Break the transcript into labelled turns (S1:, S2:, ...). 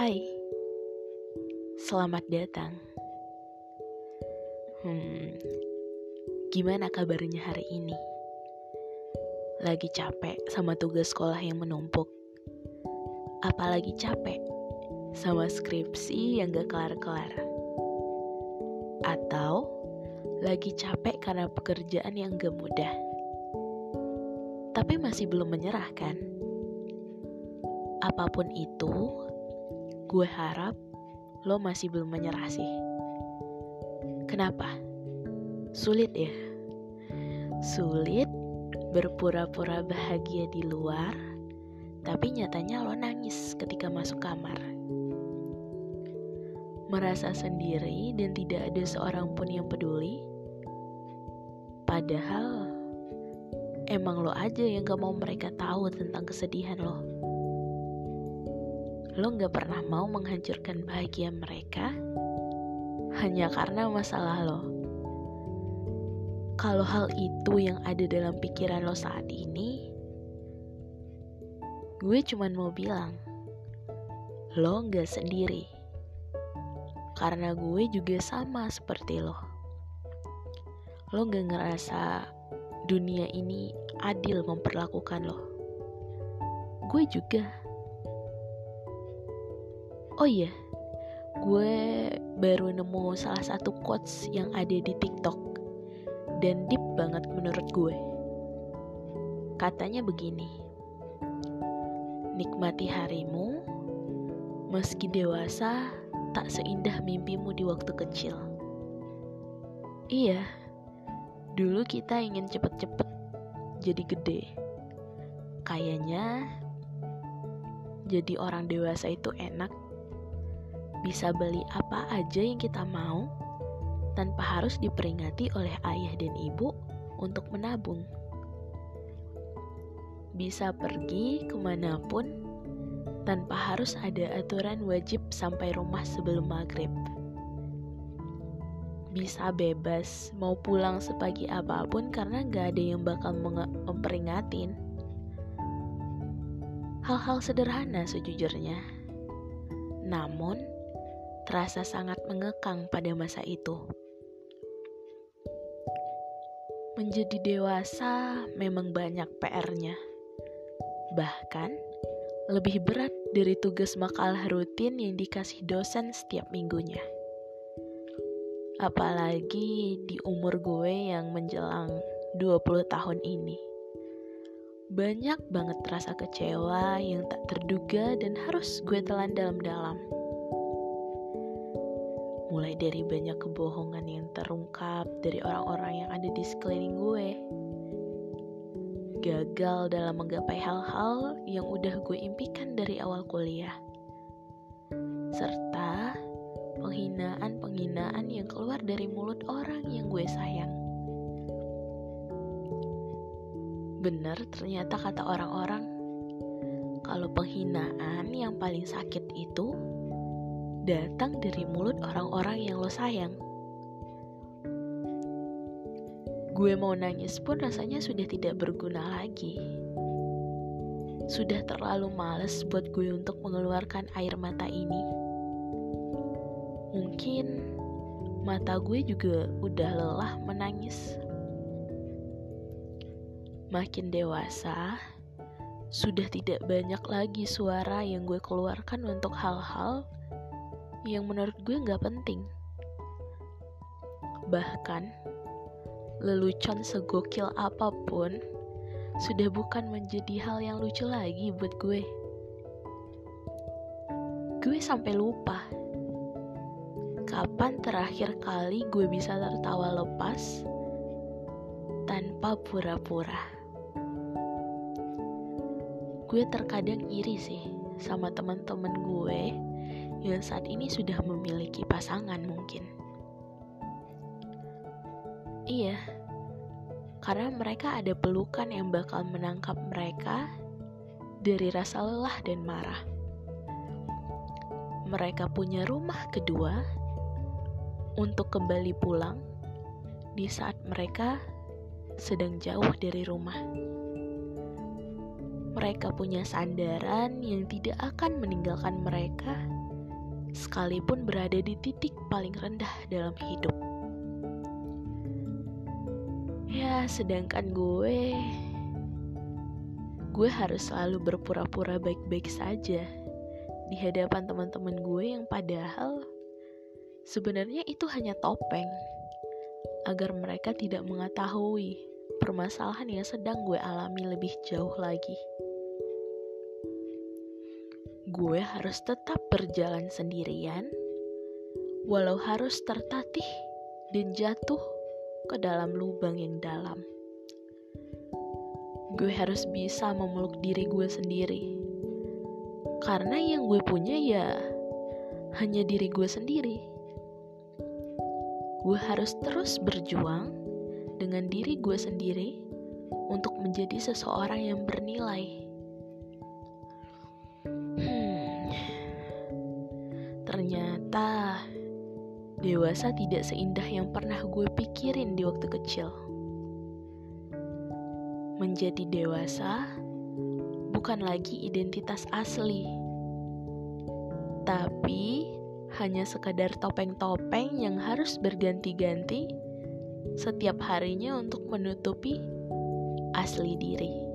S1: Hai, selamat datang. Hmm, gimana kabarnya hari ini? Lagi capek sama tugas sekolah yang menumpuk? Apalagi capek sama skripsi yang gak kelar-kelar? Atau lagi capek karena pekerjaan yang gak mudah? Tapi masih belum menyerah kan? Apa pun itu, gue harap lo masih belum menyerah sih. Kenapa? Sulit ya? Sulit berpura-pura bahagia di luar, tapi nyatanya lo nangis ketika masuk kamar. Merasa sendiri dan tidak ada seorang pun yang peduli. Padahal emang lo aja yang gak mau mereka tahu tentang kesedihan lo lo gak pernah mau menghancurkan bahagia mereka hanya karena masalah lo. Kalau hal itu yang ada dalam pikiran lo saat ini, gue cuma mau bilang, lo gak sendiri. Karena gue juga sama seperti lo. Lo gak ngerasa dunia ini adil memperlakukan lo. Gue juga Oh iya, gue baru nemu salah satu quotes yang ada di TikTok dan deep banget menurut gue. Katanya begini, nikmati harimu, meski dewasa tak seindah mimpimu di waktu kecil. Iya, dulu kita ingin cepet-cepet jadi gede. Kayaknya jadi orang dewasa itu enak bisa beli apa aja yang kita mau tanpa harus diperingati oleh ayah dan ibu untuk menabung. Bisa pergi ke mana pun tanpa harus ada aturan wajib sampai rumah sebelum maghrib. Bisa bebas mau pulang sepagi apa pun karena gak ada yang bakal memperingatin. Hal-hal sederhana sejujurnya. Namun, terasa sangat mengekang pada masa itu. Menjadi dewasa memang banyak PR-nya. Bahkan, lebih berat dari tugas makalah rutin yang dikasih dosen setiap minggunya. Apalagi di umur gue yang menjelang 20 tahun ini. Banyak banget rasa kecewa yang tak terduga dan harus gue telan dalam-dalam mulai dari banyak kebohongan yang terungkap dari orang-orang yang ada di sekeliling gue. Gagal dalam menggapai hal-hal yang udah gue impikan dari awal kuliah. Serta penghinaan-penghinaan yang keluar dari mulut orang yang gue sayang. Bener ternyata kata orang-orang, kalau penghinaan yang paling sakit itu datang dari mulut orang-orang yang lo sayang. Gue mau nangis pun rasanya sudah tidak berguna lagi. Sudah terlalu males buat gue untuk mengeluarkan air mata ini. Mungkin mata gue juga udah lelah menangis. Makin dewasa, sudah tidak banyak lagi suara yang gue keluarkan untuk hal-hal yang menurut gue gak penting. Bahkan, lelucon segokil apa pun sudah bukan menjadi hal yang lucu lagi buat gue. Gue sampai lupa kapan terakhir kali gue bisa tertawa lepas tanpa pura-pura. Gue terkadang iri sih sama teman-teman gue yang saat ini sudah memiliki pasangan mungkin. Iya, karena mereka ada pelukan yang bakal menangkap mereka dari rasa lelah dan marah. Mereka punya rumah kedua untuk kembali pulang di saat mereka sedang jauh dari rumah. Mereka punya sandaran yang tidak akan meninggalkan mereka sekalipun berada di titik paling rendah dalam hidup. Ya, sedangkan gue gue harus selalu berpura-pura baik-baik saja di hadapan teman-teman gue yang padahal sebenarnya itu hanya topeng agar mereka tidak mengetahui permasalahan yang sedang gue alami lebih jauh lagi. Gue harus tetap berjalan sendirian, walau harus tertatih dan jatuh ke dalam lubang yang dalam. Gue harus bisa memeluk diri gue sendiri, karena yang gue punya ya hanya diri gue sendiri. Gue harus terus berjuang dengan diri gue sendiri untuk menjadi seseorang yang bernilai dewasa tidak seindah yang pernah gue pikirin di waktu kecil. Menjadi dewasa bukan lagi identitas asli, tapi hanya sekadar topeng-topeng yang harus berganti-ganti setiap harinya untuk menutupi asli diri.